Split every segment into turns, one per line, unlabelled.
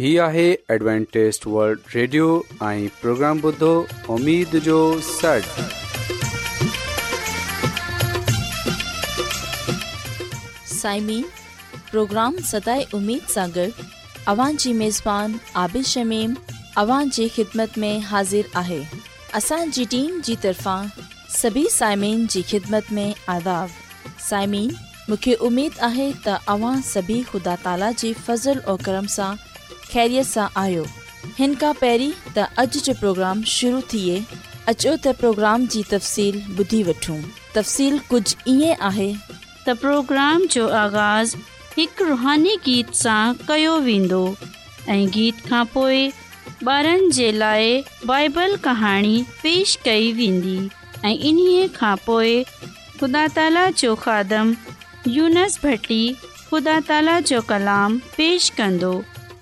هي آهي Adventist World Radio ۽ programme بدھو اميد جو
سڙ سائمين پروگرام ستاي اميد ساغر اوان جي ميزبان عابد شميم اوان جي خدمت ۾ حاضر آهي اسان جي ٽيم جي طرفان سڀي سائمين جي خدمت ۾ عداو سائمين مونکي اميد آهي ته اوان سڀي خدا تالا جي فضل ۽ کرم سان ख़ैरीअ सां आयो हिन खां पहिरीं त अॼु जो प्रोग्राम शुरू थिए अचो त प्रोग्राम जी तफ़सील ॿुधी वठूं तफ़सीलु कुझु ईअं आहे
تا پروگرام जो आगाज़ हिकु रुहानी गीत सां कयो वेंदो ऐं गीत खां पोइ بارن जे लाइ بائبل पेश कई वेंदी ऐं ख़ुदा ताला जो खादम यूनस भटी ख़ुदा ताला जो کلام पेश कंदो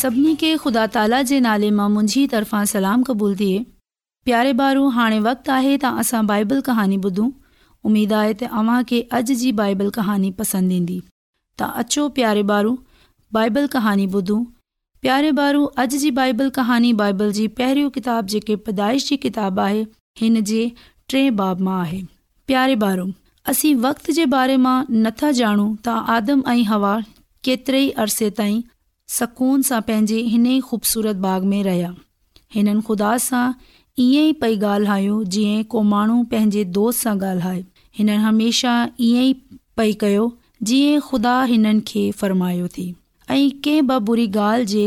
सभिनी खे ख़ुदा ताला जे नाले मां मुंहिंजी तरफ़ां सलाम क़बूल थिए प्यारे ॿारू हाणे वक़्तु आहे त असां बाइबल कहानी ॿुधूं उमेद आहे त अव्हांखे अॼु जी बाइबल कहानी पसंदि ईंदी तव्हां अचो प्यारे ॿार बाइबल कहानी ॿुधूं प्यारे ॿारू अॼु जी बाइबल कहानी बाइबल जी पहिरियों किताबु जेकी पैदाइश जी किताबु आहे हिन जे टे बाब मां आहे प्यारे ॿार असीं वक़्तु जे बारे मां नथा ॼाणूं त आदम ऐं हवा केतिरे ई अरसे ताईं सकून सां पंहिंजे हिन ई खूबसूरत बाग़ में रहिया हिननि ख़ुदा सां ईअं ई पई ॻाल्हायो जीअं को माण्हू पंहिंजे दोस्त सां ॻाल्हाए हिननि हमेशह ईअं ई पे कयो जीअं ख़ुदा हिननि खे फ़र्मायो थी ऐं कंहिं ॿ बुरी ॻाल्हि जे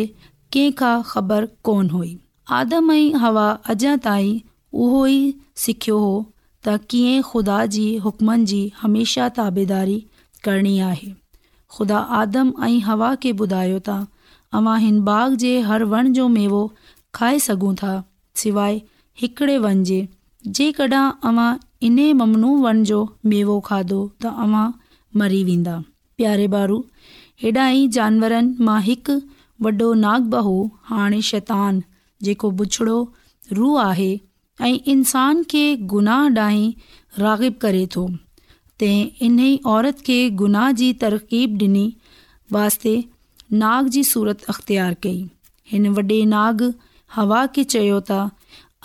कंहिं खां ख़बर कोन हुई आदम ऐं हवा अॼ ताईं उहो ई सिखियो हो त कीअं ख़ुदा जी हुकमनि जी हमेशह ताबेदारी करणी आहे ख़ुदा आदम ऐं हवा खे ॿुधायो त अव्हां हिन बाग जे हर वण जो मेवो खाए सघूं था सवाइ हिकिड़े वन जे जेकॾहिं अव्हां इन ममनू वण जो मेवो खाधो त अव्हां मरी वेंदा प्यारे बारू हेॾा ई जानवरनि मां हिकु वॾो नाग बहू हाणे शैतान जेको बुछड़ो रूह आहे ऐं इंसान खे गुनाह ॾांहीं रागिब करे थो तंहिं इन ई औरत खे गुनाह जी तरकीब ॾिनी वास्ते नाग जी सूरत अख़्तियार कई हिन वॾे नाग हवा खे चयो त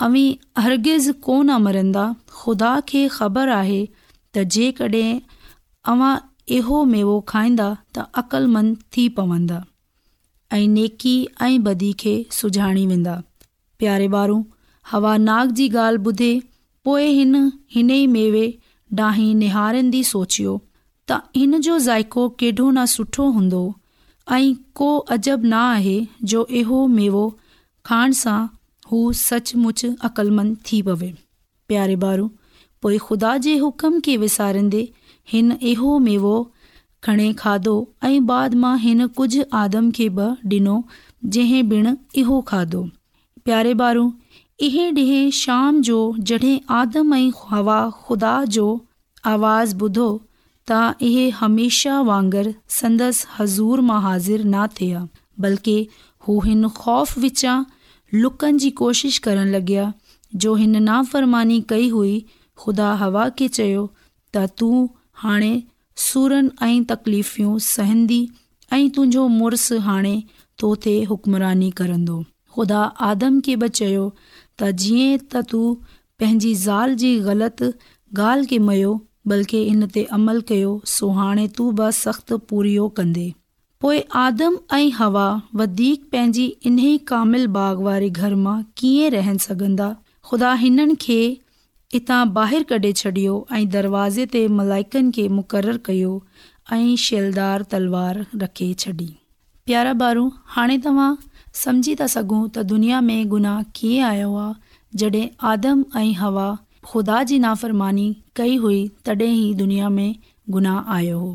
अवी अर्गिज़ कोन मरंदा ख़ुदा खे ख़बर आहे त जेकॾहिं अवां इहो मेवो खाईंदा त अक़लमंद थी पवंदा ऐं नेकी ऐं बदी खे सुञाणी वेंदा प्यारे ॿारु हवा नाग जी ॻाल्हि ॿुधे पोइ हिन हिन ई मेवे ॾाहीं निहारींदी सोचियो त हिन जो ज़ाइको केॾो न सुठो हूंदो ऐं को अजब न आहे जो इहो मेवो खाइण सां हू सचमुच अक़लमंद थी पवे प्यारे ॿार पोइ खुदा जे हुकम खे विसारींदे हिन इहो मेवो खणे खाधो ऐं बाद मां हिन कुझु आदम खे बि ॾिनो जंहिं ॿिणु इहो खाधो प्यारे ॿारू इहे ॾींहं शाम जो जॾहिं आदम ऐं हवा ख़ुदा जो आवाज़ ॿुधो त इहे हमेशह वांगुरु संदसि हज़ूर मां हाज़िर न थिया बल्कि हू हिन ख़ौफ़ विचां लुकनि जी कोशिशि करणु लॻया जो हिन नाफ़रमानी कई हुई ख़ुदा हवा खे चयो त तूं हाणे सुरनि ऐं तकलीफ़ूं सहंदी ऐं तुंहिंजो मुड़सु हाणे तो ते हुकमरानी करंदो ख़ुदा आदम खे बि चयो त जीअं त तूं पंहिंजी ज़ाल जी ग़लति ॻाल्हि खे मयो बल्कि इन ते अमल कयो सो हाणे तू बि सख़्तु पूरियो कंदे पोइ आदम ऐं हवा वधीक पंहिंजी इन ई कामिल बाग़ वारे घर मां कीअं रहनि सघंदा ख़ुदा हिननि खे हितां ॿाहिरि कढे छॾियो ऐं दरवाज़े ते मलाइकनि खे मुक़ररु कयो ऐं शैलदार तलवार रखे छॾी प्यारा ॿारू हाणे तव्हां समझी था सघूं त दुनिया में गुनाह कीअं आयो आहे जॾहिं आदम ऐं हवा ख़ुदा जी नाफ़रमानी कई हुई तॾहिं ई दुनिया में गुनाह आयो हो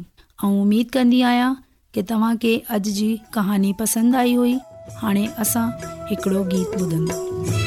ऐं उमेद कंदी आहियां की तव्हांखे अॼु जी कहानी पसंदि आई हुई हाणे असां हिकिड़ो गीत ॿुधंदा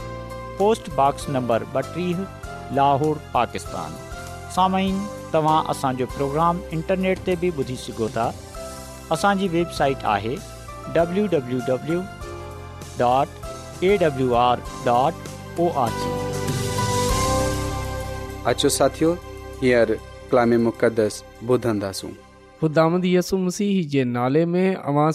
पोस्टॉक्स नंबर ॿटीह लाहौर पाकिस्तान तव्हां असांजो प्रोग्राम इंटरनेट ते बि ॿुधी सघो था असांजी वेबसाइट आहे
नाले में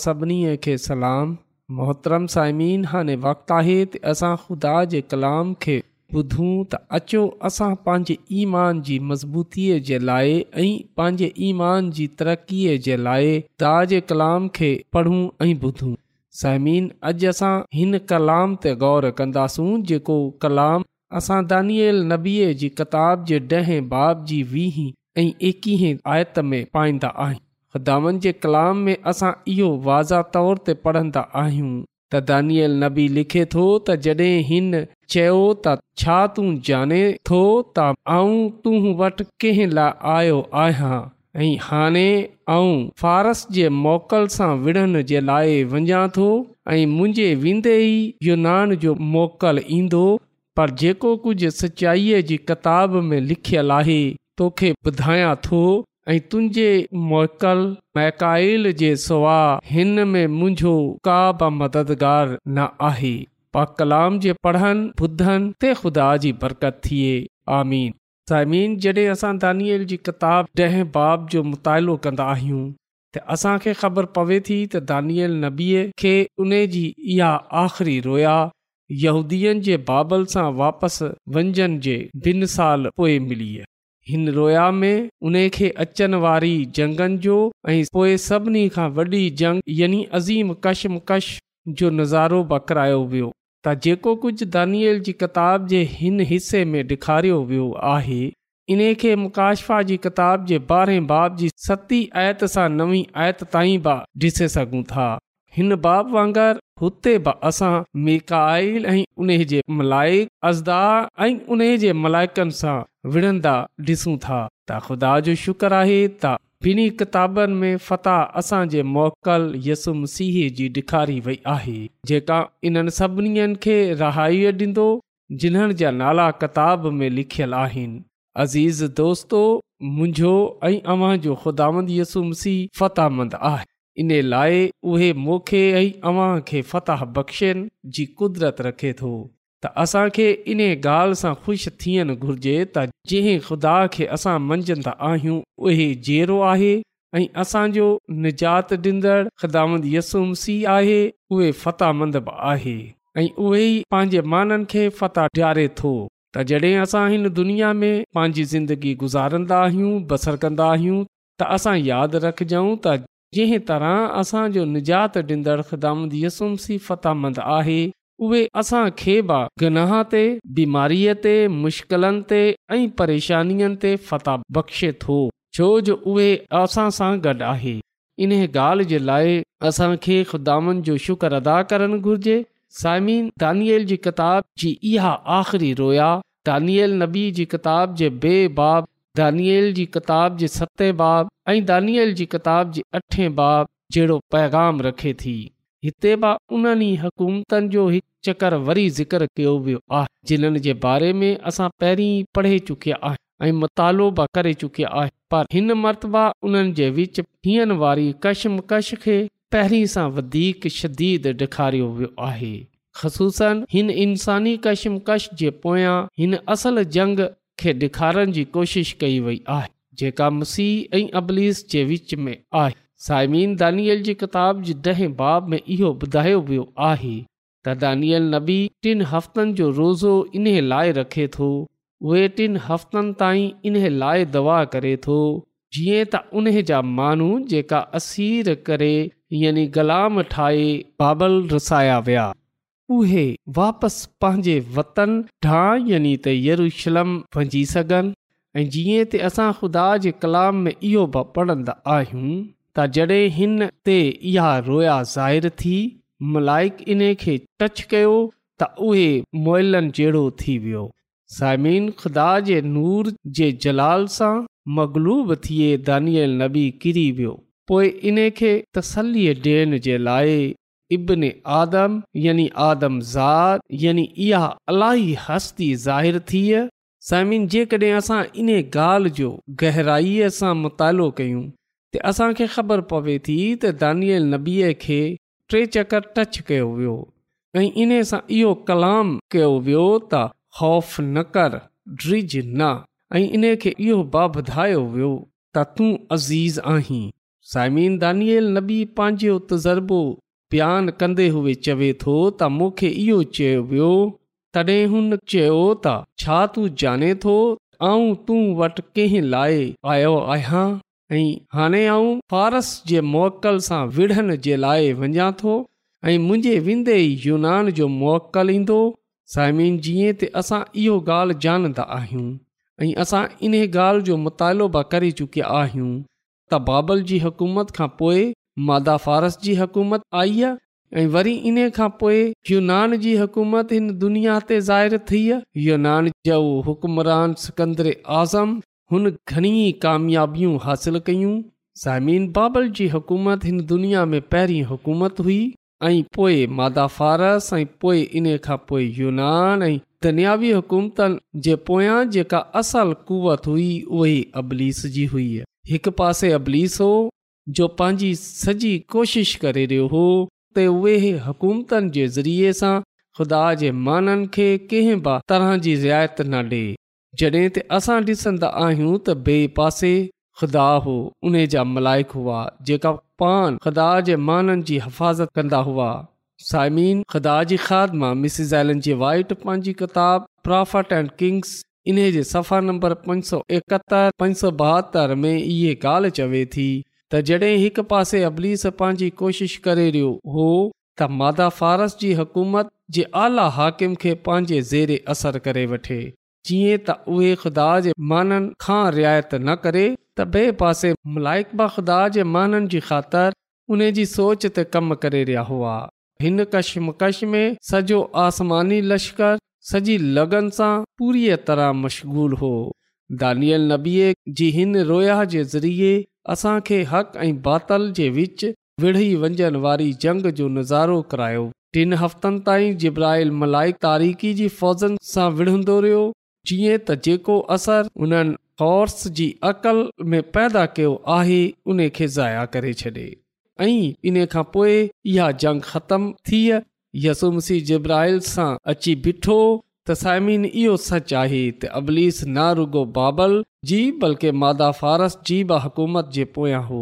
सभिनी खे सलाम मोहतरम सायमिन हाणे वक़्तु आहे त असां ख़ुदा जे कलाम खे ॿुधूं त अचो असां पंहिंजे ईमान जी मज़बूतीअ जे लाइ ऐं पंहिंजे ईमान जी तरक़ीअ जे लाइ दा जे कलाम खे पढ़ूं ऐं ॿुधूं सलमीन अॼु असां हिन कलाम ते ग़ौर कंदासूं जेको कलाम असां दानियल नबीअ जी किताब जे ॾहें बाब जी वीह ऐं एकवीह आयत में पाईंदा आहिनि त दामन जे कलाम में असां इहो वाज़ा तौर ते पढ़ंदा आहियूं त दानियल नबी लिखे थो त जॾहिं हिन चयो त छा तूं ॼाणे थो त आउं तूं वटि कंहिं लाइ आयो आहियां ऐं हाणे ऐं फ़ारस जे मोकल सां विढ़ण जे लाइ वञा थो ऐं मुंहिंजे वेंदे ई यूनान जो मोकल ईंदो पर जेको कुझु सचाईअ जी किताब में लिखियलु आहे तोखे ॿुधायां थो ऐं तुंहिंजे मोहकल महकाइल जे सुवाह हिन में मुंहिंजो का बि मददगार न आहे पा कलाम जे पढ़नि ॿुधनि ते ख़ुदा जी बरकत थिए आमीन साइमीन जॾहिं असां दानियल जी किताब ॾहें बाब जो मुतालो कंदा आहियूं त असांखे ख़बर पवे थी त दानियल नबीअ खे उन्हे जी इहा आख़िरी रोया यहूदीअ जे बाबल सां वापसि वञनि जे ॿिनि साल पोइ मिली आहे हिन रोया में उन खे अचनि वारी जंगनि जो ऐं पोइ सभिनी खां वॾी जंग यानी अज़ीम कशमकश जो नज़ारो बकरायो वियो त जेको कुझु दानियल जी किताब जे हिन हिसे में ॾेखारियो वियो आहे इन खे मुकाशफा जी किताब जे ॿारहें बाब जी सती आयत सां नवी आयत ताईं बि ॾिसे सघूं था हिन बाब वांगुरु हुते बि असां मिकाइल ऐं उन जे मलाइका ऐं उन जे मलाइकनि सां विढ़ंदा ॾिसूं था त ख़ुदा जो शुक्र आहे त ॿिन्ही किताबनि में फ़तह असांजे मोकल यसुम सीह जी ॾेखारी वई आहे जेका इन्हनि सभिनीनि खे रहाइय ॾींदो जिन्हनि जा नाला किताब में लिखियलु आहिनि अज़ीज़ दोस्तो मुंहिंजो ऐं अव्हांजो ख़ुदांद यसुम सीह फ़तहमंद आहे इन लाइ उहे मोखे ऐं अव्हां खे फतिह बख़्शियनि जी कुदरत रखे थो त असांखे इन ॻाल्हि सां ख़ुशि थियणु घुर्जे त जंहिं ख़ुदा खे असां मंझंदा आहियूं उहे जेरो आहे ऐं असांजो निजात ॾींदड़ ख़ुदांद यसुमसी आहे उहे मंद बि आहे ऐं उहे ई पंहिंजे माननि खे फताह ॾियारे थो त जॾहिं असां हिन दुनिया में पंहिंजी ज़िंदगी गुज़ारंदा आहियूं बसरु कंदा आहियूं त असां यादि रखजऊं त जंहिं तरह असांजो निजात ॾींदड़ ख़िदामी यसुमसी मंद आहे उहे खे बि गनाह ते बीमारीअ ते मुश्किलनि ते ऐं परेशानियुनि ते फ़ता बख़्शे थो छो जो उहे असां सां गॾु आहे इन ॻाल्हि जे लाइ असांखे ख़िदामनि जो शुक्र अदा करणु घुर्जे साइमिन दानियल जी किताब जी इहा आख़िरी रोया दानियल नबी जी किताब जे बे बाब दानियल जी किताब जे सत बाब ऐं दानियल जी किताब जी अठे बाब जहिड़ो पैगाम रखे थी हिते बि उन्हनि ई हुकूमतनि जो चकर वरी ज़िक्र कयो वियो आहे जिन्हनि जे बारे में असां पहिरीं पढ़े चुकिया आहियूं ऐं मुतालो बि करे चुकिया आहिनि पर हिन मरतबा उन्हनि जे विच हीअ वारी खे पहिरीं सां वधीक शदीद डे॒खारियो वियो आहे ख़सूसनि हिन इंसानी कशमकश जे पोयां हिन असल जंग खे डे॒खारण जी कोशिशि कई वई आहे जेका मसीह ऐं अबलीस जे विच में आहे साइमीन दानियल जी किताब जे ॾहें बाब में इहो ॿुधायो वियो आहे त दानिआल नबी टिन हफ़्तनि जो रोज़ो इन लाइ रखे थो उहे टिन हफ़्तनि ताईं इन लाइ दवा करे थो जीअं त उन जा माण्हू जेका असीर करे यानी ग़लाम ठाहे बाबल रसाया विया उहे वापसि पंहिंजे वतन ढां यानी त यरूशलम भञी सघनि ऐं जीअं त असां ख़ुदा जे कलाम में इहो बि पढ़ंदा आहियूं त जॾहिं हिन ते इहा रोया ज़ाहिर थी मलाइक इन खे टच कयो त उहे मोइलनि जहिड़ो थी वियो साइम ख़ुदा जे नूर जे जलाल सां मगलूब थिए दानियल नबी किरी वियो पोइ इन खे तसली ॾियण जे लाइ इब्न आदम यानी आदम ज़ात यानी इहा अलाई हस्ती ज़ाहिर थी साइमिन जेकॾहिं असां इन ॻाल्हि जो गहराईअ सां मुतालो कयूं त असांखे ख़बर पवे थी त दानियल नबीअ खे टे चकर टच कयो वियो ऐं इन सां इहो कलाम कयो वियो त न कर ड्रिज न ऐं इन खे इहो बाॿायो वियो त तूं अज़ीज़ आहीं साइमिन दानियल नबी पंहिंजो तज़ुर्बो प्यन कंदे हुए चवे थो त मूंखे इहो चयो वियो तॾहिं हुन चयो त छा तूं जाणे थो आऊं तूं वटि कंहिं लाइ आयो आहियां ऐं हाणे आऊं फ़ारस जे मोकल सां विढ़नि जे लाइ वञा थो ऐं मुंहिंजे विंदे यूनान जो मोकल ईंदो साइमिन जीअं त असां इहो ॻाल्हि जानंदा आहियूं ऐं असां इन ॻाल्हि जो मुतालो बि करे चुकिया आहियूं त बाबल जी हुकूमत खां पोइ मादा फ़ारस जी हुकूमत आई आहे ऐं वरी इन खां पोइ यूनान जी हुकूमत हिन दुनिया ते ज़ाहिर थी यूनान जो सिकंदर आज़म हुन घणी कामयाबियूं हासिल कयूं ज़मीन बाबल जी हुकूमत हिन दुनिया में पहिरीं हुकूमत हुई ऐं पोइ मादा फारस ऐं पोइ इन खां पोइ यूनान ऐं दुनियावी हुकूमतनि जे पोयां जेका असल कुवत हुई उहे अबलीस जी हुई हिकु पासे अबलीस हो जो पंहिंजी सॼी कोशिश करे रहियो हो असां ॾिसंदा आहियूं त ॿिए पासे ख़ुदा जा मलाइक हुआ जेका पान ख़ुदा जे माननि जी हिफ़ाज़त कंदा हुआ साइमीन जी वाइट पंहिंजी किताब किंग्स इन जे सफ़ा नंबर में इहा ॻाल्हि चवे थी त जॾहिं हिकु पासे अबलीस पंहिंजी कोशिश करे रहियो हो त मादा फारस जी हुकूमत जे आला हाकिम खे पंहिंजे ज़ेरे असरु करे वठे जीअं त उहे ख़ुदा जे माननि खां रियायत न करे त ॿिए पासे मुलाइक ख़ुदा जे माननि जी ख़ातिर उन जी सोच ते कमु करे रहिया हुआ हिन कशमकश में सॼो आसमानी लश्कर सॼी लगन सां पूरी तरह मशगूल हो दानियल नबीअ जी हिन रोया जे ज़रिए असांखे हक़ ऐं बातल जे विच विढ़ी वञण वारी जंग जो नज़ारो करायो टिन हफ़्तनि ताईं जिब्राइल मलाई तारीख़ी जी फ़ौजनि सां विढ़ंदो रहियो जीअं त जेको असरु उन्हनि हौर्स जी अक़ल में पैदा कयो आहे उन खे ज़ाया करे छॾे ऐं इन खां पोइ इहा जंग ख़तम थी यसुमसी जिब्राइल सां अची ॿिठो त साइमिन इहो सच आहे त अबलीस न रुगो बाबल जी बल्कि मादा फारस जी बि हुकूमत जे पोयां हो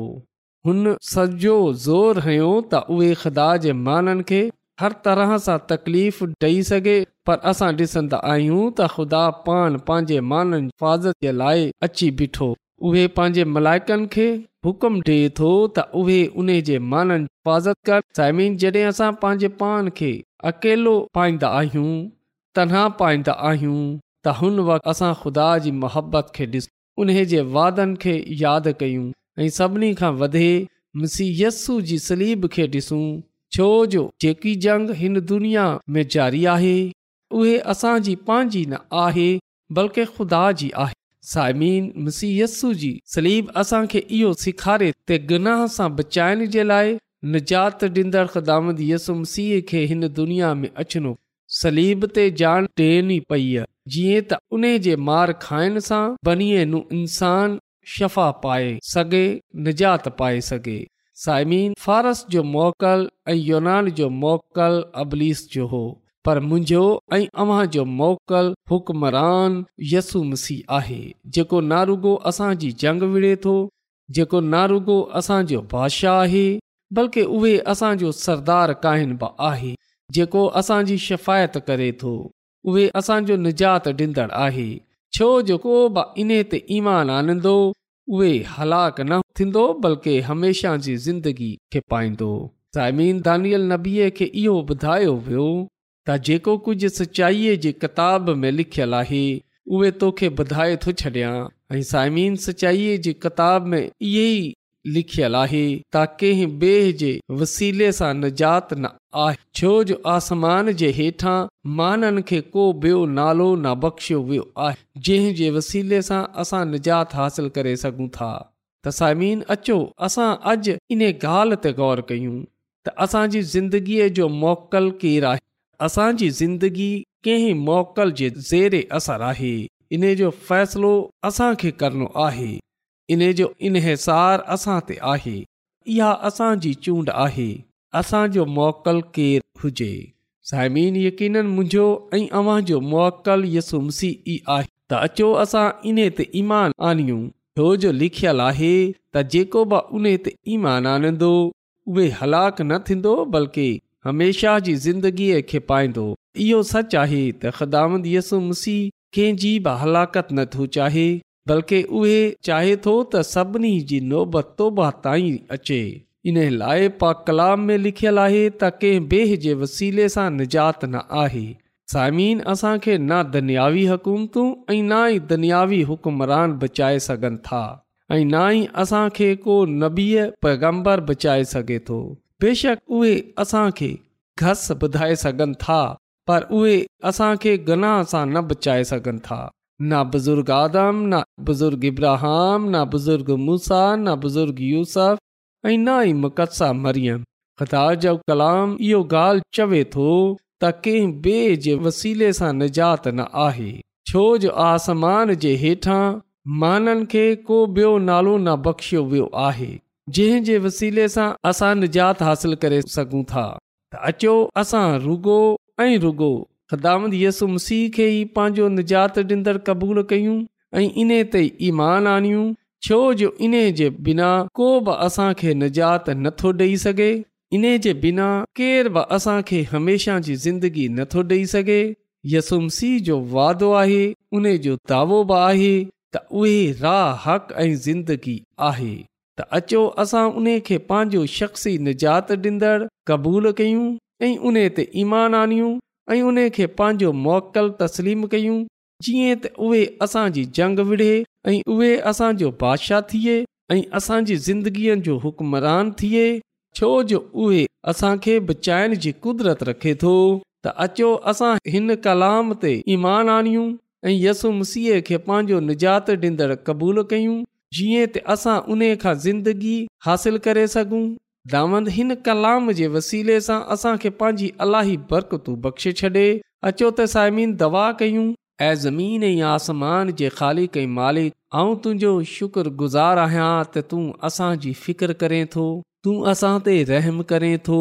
हुन सॼो ज़ोर हयो त उहे ख़ुदा जे माननि खे हर तरह सां तकलीफ़ ॾेई सघे पर असां ॾिसंदा आहियूं त ख़ुदा पाण पंहिंजे माननि हिफ़ाज़त जे लाइ अची बीठो उहे पंहिंजे मलाइकनि खे हुकुम ॾिए थो त उहे उन जे माननि हिफ़ाज़त कर साइमिन जॾहिं असां पंहिंजे पाण खे अकेलो पाईंदा आहियूं तनाह पाईंदा आहियूं त हुन वक़्ति असां ख़ुदा जी मोहबत खे ॾिसूं उन जे वादनि खे यादि कयूं ऐं सभिनी खां वधे मुसीयस्सू जी सलीब खे ॾिसूं छो जो जेकी जंग हिन दुनिया में जारी आहे उहे असांजी पंहिंजी न आहे बल्कि ख़ुदा जी आहे साइमीन मुसीयस्सु जी सलीब असांखे इहो सेखारे ते गनाह सां बचाइण जे लाइ निजात ॾींदड़ ख़ुदा यसु मसीह खे हिन दुनिया में अचिणो सलीब ते जान ॾेनी पई आहे जीअं त उन जे मार खाइण सां बनीअ नू इंसानु शफ़ा पाए सघे निजात पाए सघे साइमीन फ़ारस जो मोकल ऐं यूनान जो मोकल अबलीस जो हो पर मुंहिंजो ऐं अव्हां जो मोकल हुकमरान यसु मसीह आहे जेको नारुगो असांजी जंग विड़े थो जेको नारुगो असांजो बादशाह आहे बल्कि उहे असांजो सरदार कहिन बि आहे जेको असांजी शिफ़ायत करे थो उहे असांजो निजात ॾींदड़ आहे छो जेको बि इन ते ईमान आनंदो उहे हलाक न थींदो बल्कि हमेशह जी ज़िंदगी खे पाईंदो साइमन दानियल नबीअ खे इहो ॿुधायो वियो त जेको कुझु सचाईअ जे किताब में लिखियलु आहे उहे तोखे ॿुधाए थो छॾियां ऐं साइमीन सचाईअ किताब में इहे ई लिखियलु आहे त कंहिं ॿिए जे वसीले सां निजात न आहे छो जो आसमान जे हेठां माननि खे को ॿियो नालो न नाब्शियो वियो आहे जंहिं जे वसीले सां असां निजात हासिल करे सघूं था तसामीन अचो असां अॼु इन ॻाल्हि ते गौर कयूं त असांजी ज़िंदगीअ जो मोकल केरु आहे असांजी ज़िंदगी कंहिं मोकल जे ज़ेरे असर आहे इन जो फ़ैसिलो असांखे करणो आहे इन जो इनहसारु असां ते आहे इहा असांजी चूंड आहे असांजो मोकल केरु हुजे साइमीन यकीन मुंहिंजो ऐं अव्हांजो मोकल यसु मसी ई आहे त अचो असां इन ते ईमान आनियूं छोजो लिखियलु आहे त जेको बि उन ते ईमान आनंदो उहे हलाक न थींदो बल्कि हमेशह जी ज़िंदगीअ खे पाईंदो इहो सच आहे त ख़िदाम यसु मसी कंहिंजी बि हलाकत नथो चाहे बल्कि उहे चाहे थो त सभिनी जी नोबत तौब ताईं अचे इन लाइ पा कलाम में लिखियलु आहे त कंहिं बेह जे वसीले सां निजात न आहे सामिन असांखे ना दुनियावी हुकूमतू ऐं ना ई दुनियावी हुकुमरान बचाए सघनि था ऐं ना ई असांखे को नबीह पैगम्बर बचाए सघे थो बेशक उहे असांखे घस ॿुधाए सघनि था पर उहे असांखे गनाह सां न बचाए सघनि था न बुज़ुर्ग आदम न बुज़ुर्ग इब्राहाम ना बुज़ुर्ग मूसा ना बुज़ुर्ग यूस ऐं ना ई ख़ुदा जो कलाम इहो ॻाल्हि चवे थो त कंहिं ॿिए जे वसीले सां निजात न आहे छो जो आसमान जे हेठां माननि खे को बि॒यो नालो न ना बख़्शियो वियो आहे जंहिं जे वसीले सां असां निजात हासिल करे सघूं था अचो असां रुगो ऐं रुॻो ख़दाम यसु मसीह खे ई पंहिंजो निजात ॾींदड़ क़बूलु कयूं ऐं इन ते ईमान आणियूं छो जो इन जे बिना को बि असांखे निजात नथो ॾेई सघे इन जे बिना केर बि असांखे हमेशह जी ज़िंदगी नथो ॾेई सघे यसुमसीह जो वादो आहे उन जो दावो बि आहे त उहे राह हक़ ऐं ज़िंदगी आहे त अचो असां उन खे पंहिंजो शख़्सी निजात ॾींदड़ क़बूलु कयूं ऐं उन ते ईमान आनियूं ऐं उन खे पंहिंजो मोकल तस्लीम कयूं जीअं त उहे असांजी जंग विढ़े ऐं उहे असांजो बादशाह थिए ऐं असांजी ज़िंदगीअ जो हुकमरान थिए छो जो उहे असांखे बचाइण जी कुदरत रखे थो त अचो असां हिन कलाम ते ईमान आणियूं ऐं यसु मसीह खे पंहिंजो निजात ॾींदड़ क़बूलु कयूं जीअं त असां उन खां ज़िंदगी हासिल करे सघूं दामंद हिन कलाम जे वसीले सां असांखे पंहिंजी अलाही बरकतू बख़्शे छॾे अचो त साइमीन दवा कयूं ऐं ज़मीन ऐं आसमान जे ख़ालिक कई मालिक ऐं तुंहिंजो शुक्रगुज़ारु आहियां त तूं असांजी फिकर करें थो तूं असां ते रहमु करें थो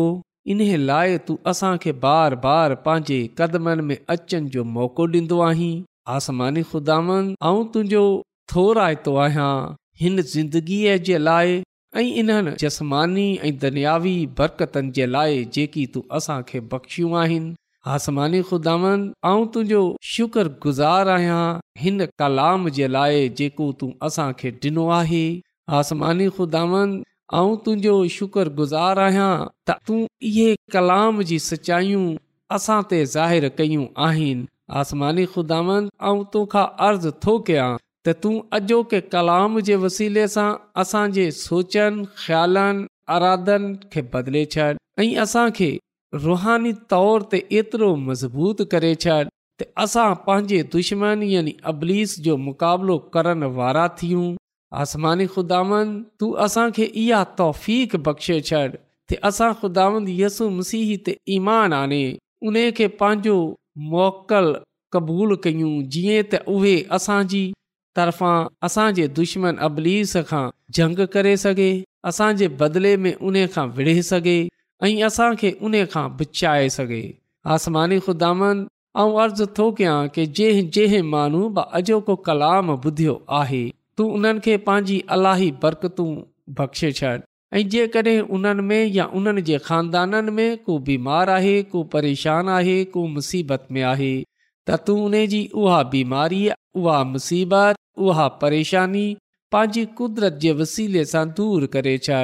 इन्हे लाइ तूं असांखे बार बार पंहिंजे क़दमनि में अचनि जो मौक़ो ॾींदो आहीं आसमानी ख़ुदानि तुंहिंजो थोर आइदो आहियां हिन ज़िंदगीअ जे लाइ ऐं इन्हनि जसमानी ऐं दुनियावी बरकतनि जे लाइ जेकी तूं असांखे बख़्शियूं आहिनि आसमानी खुदा ऐं तुंहिंजो शुकर गुज़ार आहियां हिन कलाम जे लाइ जेको तूं असांखे ॾिनो आहे आसमानी ख़ुदांद तुंहिंजो शुक्र गुज़ार आहियां त तूं इहे कलाम जी सचायूं असां ते ज़ाहिरु कयूं आहिनि आसमानी खुदांद तोखा अर्ज़ु थो कयां त तूं अॼोके कलाम जे वसीले सां असांजे सोचनि ख़्यालनि अराधन खे बदिले छॾ ऐं असांखे रुहानी तौर ते एतिरो मज़बूत करे छॾ त असां पंहिंजे दुश्मन यानी अबलीस जो मुक़ाबिलो करण वारा थियूं आसमानी ख़ुदा तू असांखे इहा तौफ़ बख़्शे छॾ के असां यसु मसीह ते ईमान आने उन खे पंहिंजो मोकल क़बूल कयूं जीअं त उहे असांजी तरफ़ा असांजे दुश्मन अबलीस खां जंग करे सघे असांजे बदले में उन खां विढ़े सघे ऐं असांखे उन खां बचाए सघे आसमानी ख़ुदानि ऐं अर्ज़ु थो कयां की जंहिं जंहिं माण्हू अॼोको कलाम ॿुधियो आहे तूं उन्हनि खे पंहिंजी अलाही बरकतू बख़्शे छॾ ऐं जेकॾहिं उन्हनि में या उन्हनि जे खानदाननि में को बीमार आहे को परेशान आहे को मुसीबत में आहे त तू उन जी उहा बीमारी उहा मुसीबत उहा परेशानी पंहिंजी कुदरत जे वसीले सां दूरि करे छॾ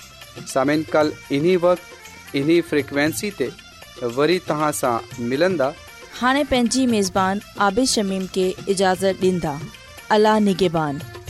सी ते वरी तव्हां सां
عابد मेज़बान आबिशमीम اجازت इजाज़त अला निगेबान